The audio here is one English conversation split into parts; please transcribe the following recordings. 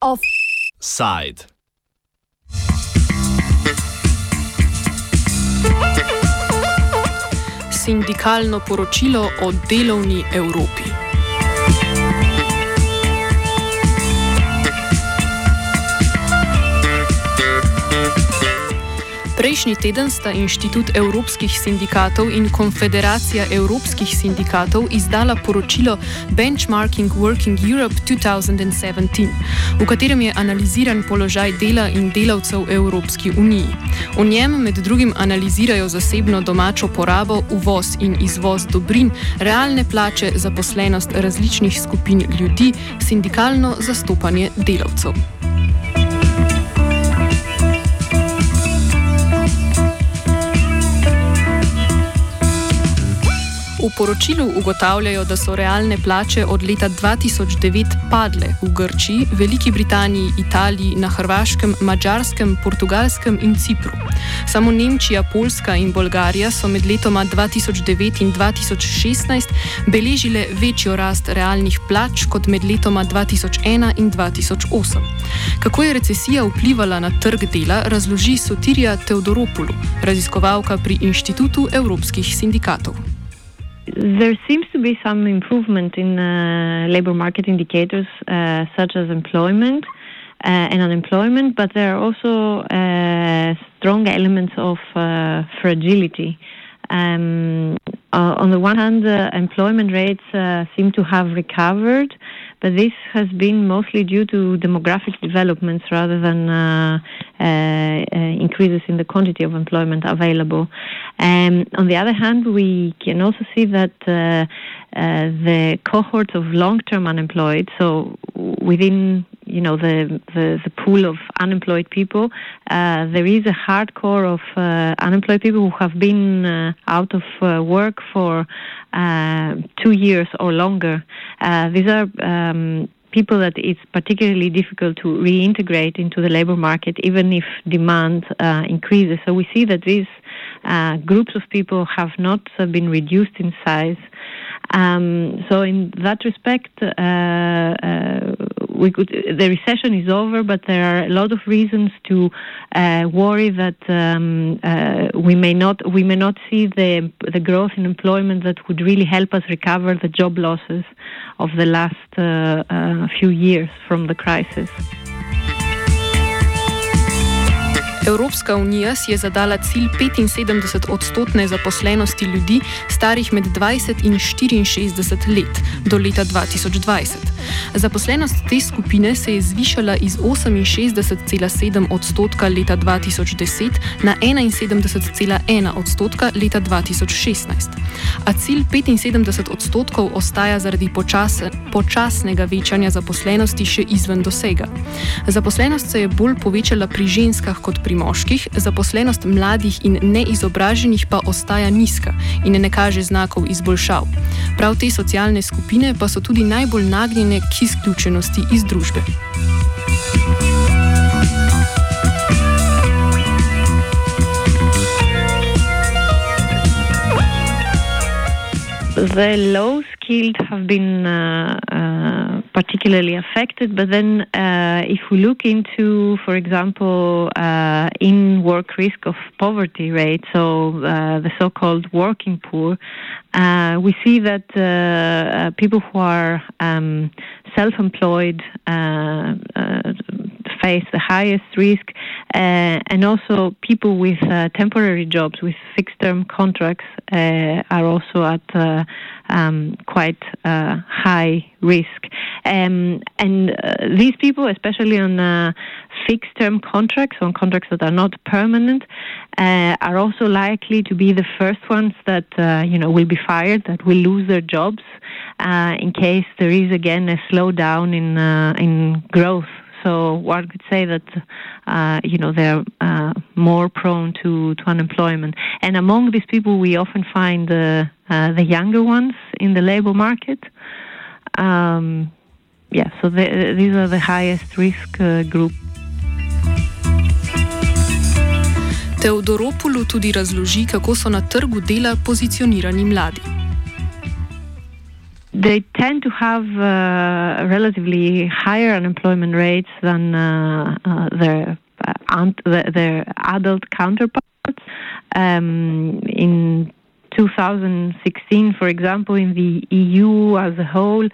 Offside. Sindikalno poročilo o delovni Evropi. Prejšnji teden sta Inštitut evropskih sindikatov in Konfederacija evropskih sindikatov izdala poročilo Benchmarking Working Europe 2017, v katerem je analiziran položaj dela in delavcev v Evropski uniji. V njem med drugim analizirajo zasebno domačo porabo, uvoz in izvoz dobrin, realne plače, zaposlenost različnih skupin ljudi, sindikalno zastopanje delavcev. V poročilu ugotavljajo, da so realne plače od leta 2009 padle v Grčiji, Veliki Britaniji, Italiji, na Hrvaškem, Mačarskem, Portugalskem in Cipru. Samo Nemčija, Poljska in Bolgarija so med letoma 2009 in 2016 beležile večjo rast realnih plač kot med letoma 2001 in 2008. Kako je recesija vplivala na trg dela, razloži Sotirija Teodoropulu, raziskovalka pri Inštitutu evropskih sindikatov. There seems to be some improvement in uh, labor market indicators uh, such as employment uh, and unemployment, but there are also uh, strong elements of uh, fragility. Um, on the one hand, employment rates uh, seem to have recovered, but this has been mostly due to demographic developments rather than uh, uh, uh, increases in the quantity of employment available. Um, on the other hand, we can also see that uh, uh, the cohorts of long-term unemployed, so within you know the, the, the pool of unemployed people, uh, there is a hardcore of uh, unemployed people who have been uh, out of uh, work for uh, two years or longer. Uh, these are um, people that it's particularly difficult to reintegrate into the labor market, even if demand increases. So we see that these groups of people have not been reduced in size. Um, so in that respect, uh, uh, we could the recession is over, but there are a lot of reasons to uh, worry that um, we may not we may not see the the growth in employment that would really help us recover the job losses of the last few years from the crisis. Evropska unija si je zadala cilj 75 odstotne zaposlenosti ljudi starih med 20 in 64 let do leta 2020. Zaposlenost te skupine se je zvišala iz 68,7 odstotka leta 2010 na 71,1 odstotka leta 2016. A cilj 75 odstotkov ostaja zaradi počase, počasnega večanja zaposlenosti še izven dosega. Zaposlenost se je bolj povečala pri ženskah kot pri moških, zaposlenost mladih in neizobraženih pa ostaja nizka in ne kaže znakov izboljšav. Prav te socialne skupine pa so tudi najbolj nagnjene k izključenosti iz družbe. The low skilled have been uh, uh, particularly affected, but then uh, if we look into, for example, uh, in work risk of poverty rate, so uh, the so called working poor, uh, we see that people who are um, self employed face the highest risk, and also people with uh, temporary jobs with fixed term contracts uh, are also at uh, um, quite uh, high risk. Um, and uh, these people, especially on fixed term contracts, on contracts that are not permanent, are also likely to be the first ones that you know will be fired, that will lose their jobs. in case there is again a slowdown in in growth so one could say that uh, you know they're uh, more prone to, to unemployment. And among these people, we often find the uh, the younger ones in the labor market. Um, yeah, so the, these are the highest risk uh, group Teodoropulu tudi razloži, kako so na trgu dela pozicionirani mladi. They tend to have uh, relatively higher unemployment rates than uh, uh, their, uh, their adult counterparts. Um, in 2016, for example, in the EU as a whole,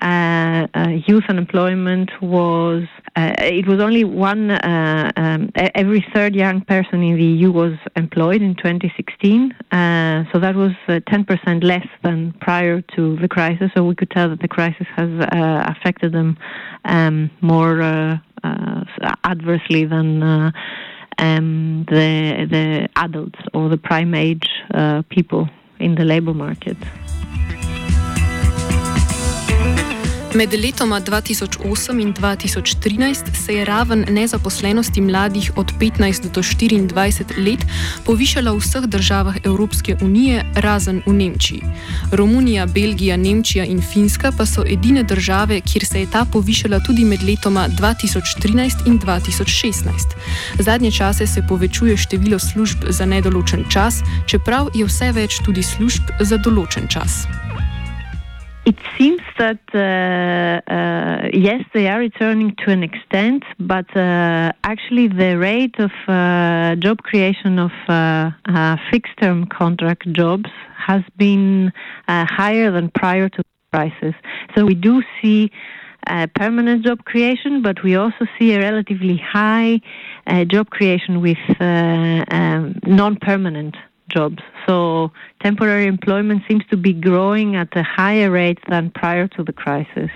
uh, uh, youth unemployment was uh, it was only one uh, um, every third young person in the EU was employed in 2016. Uh, so that was 10% uh, less than prior to the crisis. So we could tell that the crisis has affected them um, more adversely than um, the the adults or the prime age uh, people in the labor market. Med letoma 2008 in 2013 se je raven nezaposlenosti mladih od 15 do 24 let povišala v vseh državah Evropske unije, razen v Nemčiji. Romunija, Belgija, Nemčija in Finska pa so edine države, kjer se je ta povišala tudi med letoma 2013 in 2016. Zadnje čase se povečuje število služb za nedoločen čas, čeprav je vse več tudi služb za določen čas. It seems that uh, uh, yes, they are returning to an extent, but uh, actually the rate of uh, job creation of uh, uh, fixed-term contract jobs has been higher than prior to the crisis. So we do see. permanent job creation, but we also see a relatively high job creation with um, non-permanent jobs. So temporary employment seems to be growing at a higher rate than prior to the crisis.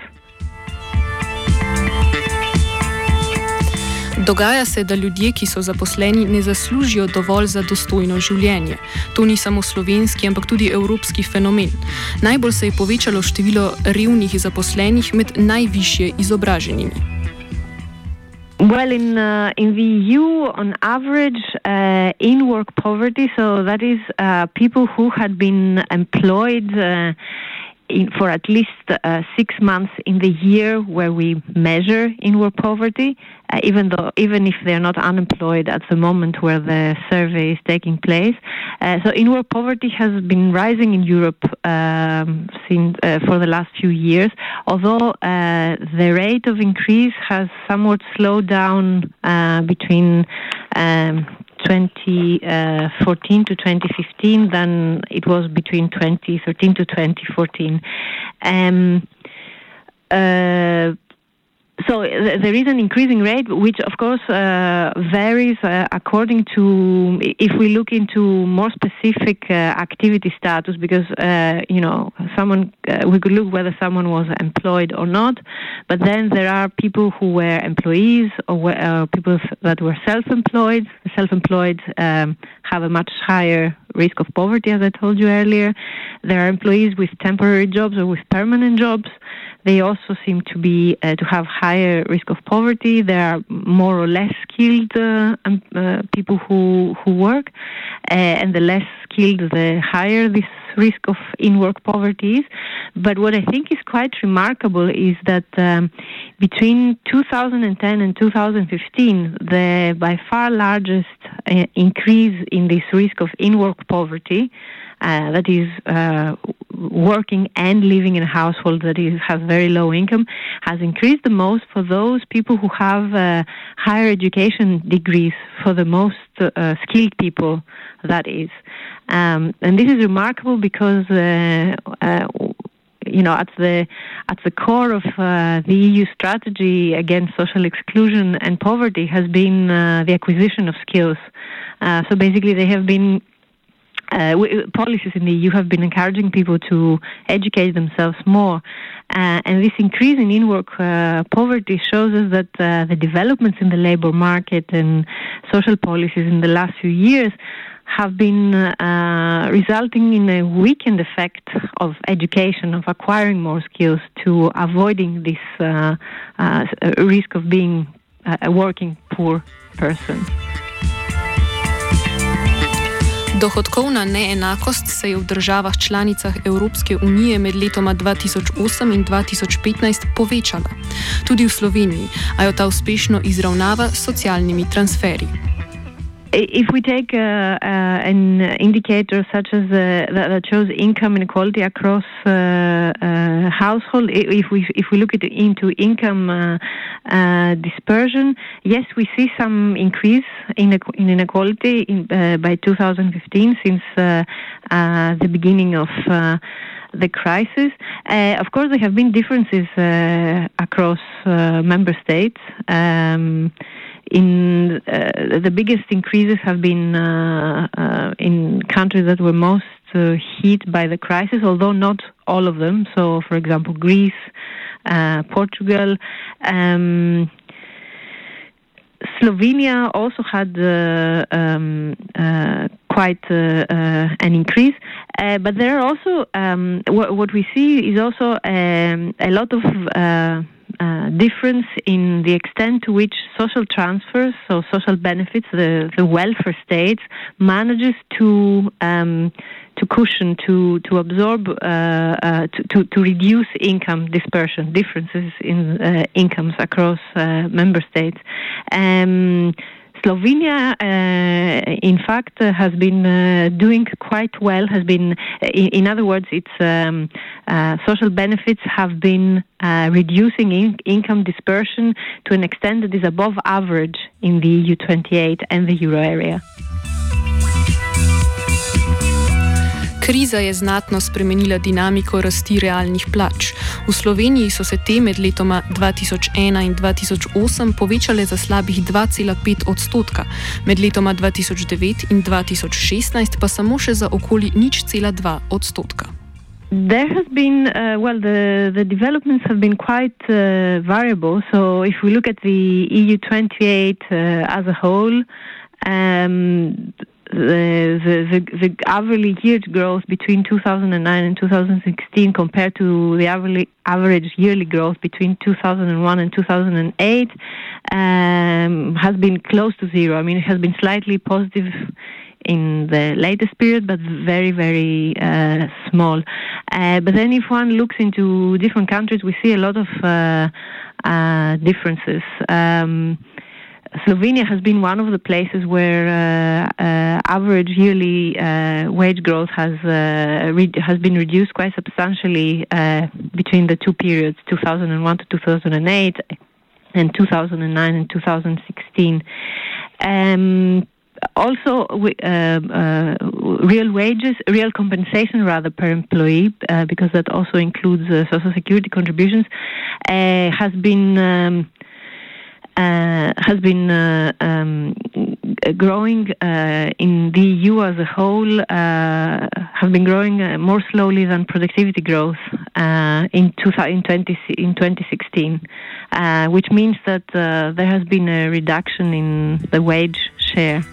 Dogaja se, da ljudje, ki so zaposleni, ne zaslužijo dovolj za dostojno življenje. To ni samo slovenski, ampak tudi evropski fenomen. Najbolj se je povečalo število revnih zaposlenih med najvišje izobraženimi. Well, in uh, in the EU, on average, uh, in work poverty, so that is uh, people who had been employed uh, in, for at least uh, six months in the year where we measure in-work poverty, uh, even though even if they're not unemployed at the moment where the survey is taking place. Uh, so in-work poverty has been rising in Europe um, since uh, for the last few years, although uh, the rate of increase has somewhat slowed down uh, between. Um, 2014 to 2015 than it was between 2013 to 2014. Um, uh, so there is an increasing rate, which of course uh, varies uh, according to if we look into more specific uh, activity status, because uh, you know someone uh, we could look whether someone was employed or not, but then there are people who were employees or uh, people that were self-employed. Self-employed um, have a much higher risk of poverty, as I told you earlier. There are employees with temporary jobs or with permanent jobs. They also seem to be uh, to have higher risk of poverty. There are more or less skilled uh, um, uh, people who who work, uh, and the less skilled, the higher this risk of in-work poverty is. But what I think is quite remarkable is that um, between 2010 and 2015, the by far largest uh, increase in this risk of in-work poverty uh, that is uh, working and living in a household that is, has very low income has increased the most for those people who have uh, higher education degrees, for the most uh, skilled people, that is. Um, and this is remarkable because uh, uh, you know, at the at the core of uh, the EU strategy against social exclusion and poverty has been the acquisition of skills. So basically, they have been uh, policies in the EU have been encouraging people to educate themselves more. Uh, and this increase in in-work uh, poverty shows us that uh, the developments in the labor market and social policies in the last few years have been uh, resulting in a weakened effect of education, of acquiring more skills to avoiding this uh, risk of being a working poor person. Dohodkovna neenakost se je v državah članicah Evropske unije med letoma 2008 in 2015 povečala. Tudi v Sloveniji, a jo ta uspešno izravnava s socialnimi transferji. If we take uh, uh, an indicator such as uh, that, shows income inequality across uh, uh, household, if we if we look at, into income uh, dispersion, yes, we see some increase in, in inequality in, by 2015 since the beginning of the crisis. Uh, of course, there have been differences uh, across uh, member states. Um, in uh, the biggest increases have been uh, uh, in countries that were most hit by the crisis, although not all of them. So, for example, Greece, Portugal. Um, Slovenia also had uh, um, uh, quite uh, an increase, but there are also um, what we see is also um, a lot of uh, difference in the extent to which social transfers, so social benefits, the, the welfare states manages to um, to cushion, to to absorb, uh, uh, to, to, to reduce income dispersion, differences in uh, incomes across uh, member states. Um, Slovenia, uh, in fact, uh, has been uh, doing quite well. Has been, uh, in, in other words, its um, uh, social benefits have been uh, reducing in- income dispersion to an extent that is above average in the EU 28 and the euro area. Kriza je znatno spremenila dinamiko rasti realnih plač. V Sloveniji so se te med letoma 2001 in 2008 povečale za slabih 2,5 odstotka, med letoma 2009 in 2016 pa samo še za okoli nič cela 2 odstotka. There has been, uh, well, the, the developments have been quite uh, variable. So if we look at the EU 28 uh, as a whole, um, the, the, the, average year growth between 2009 and 2016 compared to the average, average yearly growth between 2001 and 2008 um, has been close to zero. I mean, it has been slightly positive in the latest period, but very, very uh, small. Uh, but then, if one looks into different countries, we see a lot of uh, uh differences. Um, Slovenia has been one of the places where uh, uh, average yearly uh, wage growth has uh, has been reduced quite substantially uh, between the two periods, 2001 to 2008, and 2009 and 2016. Um, also, uh, real wages, real compensation rather per employee, because that also includes social security contributions, has been um, has been uh, um, growing uh, in the EU as a whole, uh, have been growing uh, more slowly than productivity growth uh, in, two, in, 20, in 2016, which means that there has been a reduction in the wage share.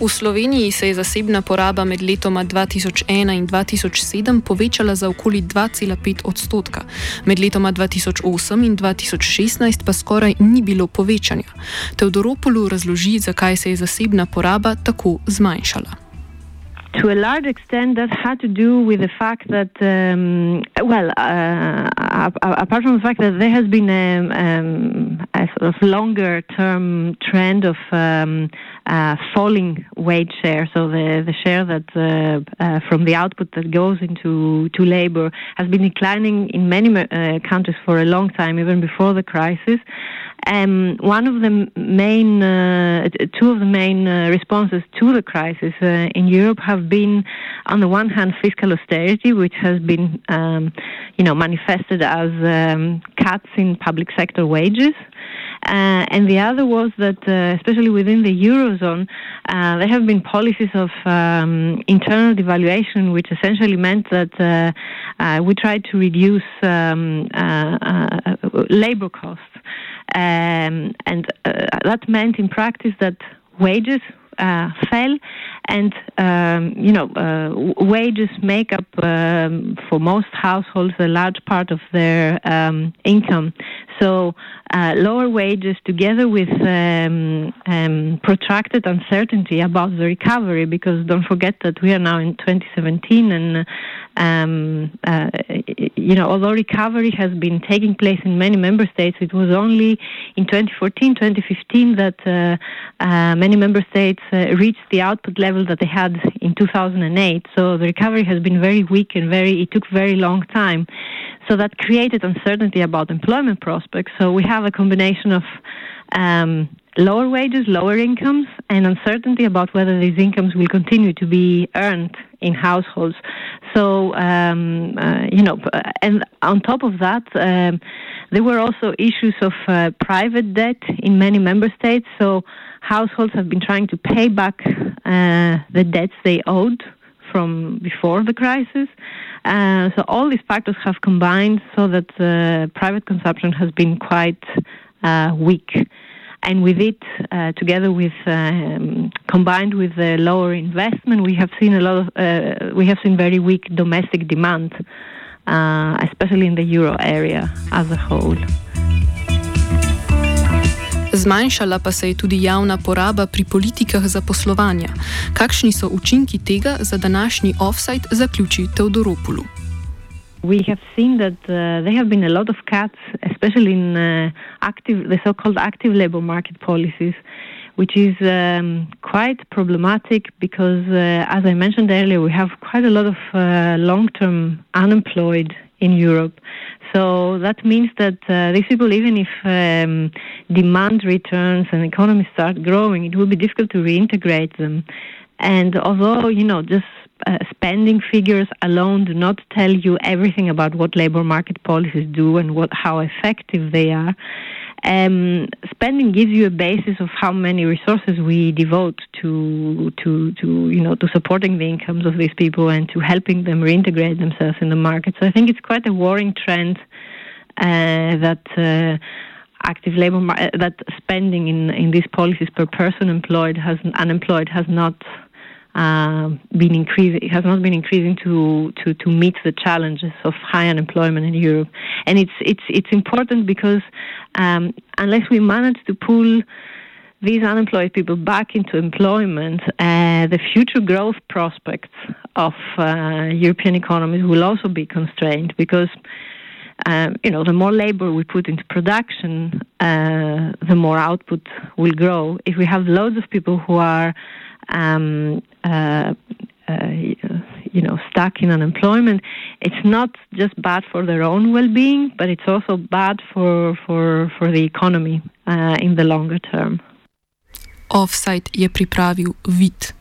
V Sloveniji se je zasebna poraba med letoma 2001 in 2007 povečala za okoli 2,5 odstotka, med letoma 2008 in 2016 pa skoraj ni bilo povečanja. Teodoropolu razloži, zakaj se je zasebna poraba tako zmanjšala. to a large extent, that had to do with the fact that, um, well, uh, apart from the fact that there has been a, um, a sort of longer term trend of um, uh, falling wage share, so the, the share that uh, uh from the output that goes into to labor has been declining in many uh, countries for a long time, even before the crisis. Um, one of the main, uh, two of the main uh, responses to the crisis uh, in Europe have been, on the one hand, fiscal austerity, which has been, um, you know, manifested as um, cuts in public sector wages. Uh, and the other was that, uh, especially within the eurozone, uh, there have been policies of um, internal devaluation, which essentially meant that uh, uh, we tried to reduce um, uh, labor costs. Um, and that meant in practice that wages uh, fell, and um, you know uh, wages make up um, for most households a large part of their um, income. So uh, lower wages together with um, um, protracted uncertainty about the recovery, because don't forget that we are now in 2017 and um, uh, you know, although recovery has been taking place in many member states, it was only in 2014, 2015 that uh, uh, many member states uh, reached the output level that they had in 2008. So the recovery has been very weak and very, it took very long time. So that created uncertainty about employment prospects. So we have a combination of um, lower wages, lower incomes, and uncertainty about whether these incomes will continue to be earned in households. So, um, uh, you know, and on top of that, um, there were also issues of uh, private debt in many member states. So, households have been trying to pay back uh, the debts they owed from before the crisis. Uh, so, all these factors have combined so that uh, private consumption has been quite uh, weak and with it, uh, together with um, combined with the lower investment, we have seen a lot of uh, we have seen very weak domestic demand, uh, especially in the euro area as a whole. Zmanjšala pa se je tudi javna poraba pri politikah zaposlovanja. Kakšni so učinki tega za današnji offside, zaključi Teodoropulu. we have seen that uh, there have been a lot of cuts, especially in uh, active, the so-called active labor market policies, which is um, quite problematic because, uh, as I mentioned earlier, we have quite a lot of uh, long-term unemployed in Europe. So that means that uh, these people, even if um, demand returns and economies start growing, it will be difficult to reintegrate them. And although, you know, just uh, spending figures alone do not tell you everything about what labor market policies do and what how effective they are. Um, spending gives you a basis of how many resources we devote to to to you know to supporting the incomes of these people and to helping them reintegrate themselves in the market. So I think it's quite a worrying trend uh, that. Uh, active labor that spending in in these policies per person employed has unemployed has not been increasing, has not been increasing to, to, to meet the challenges of high unemployment in Europe. And it's, it's, it's important because um, unless we manage to pull these unemployed people back into employment, uh, the future growth prospects of uh, European economies will also be constrained because. Um, you know, the more labor we put into production, uh, the more output will grow. If we have loads of people who are um, uh, uh, you know, stuck in unemployment, it's not just bad for their own well-being, but it's also bad for for for the economy uh, in the longer term. Offside je pripravil vid.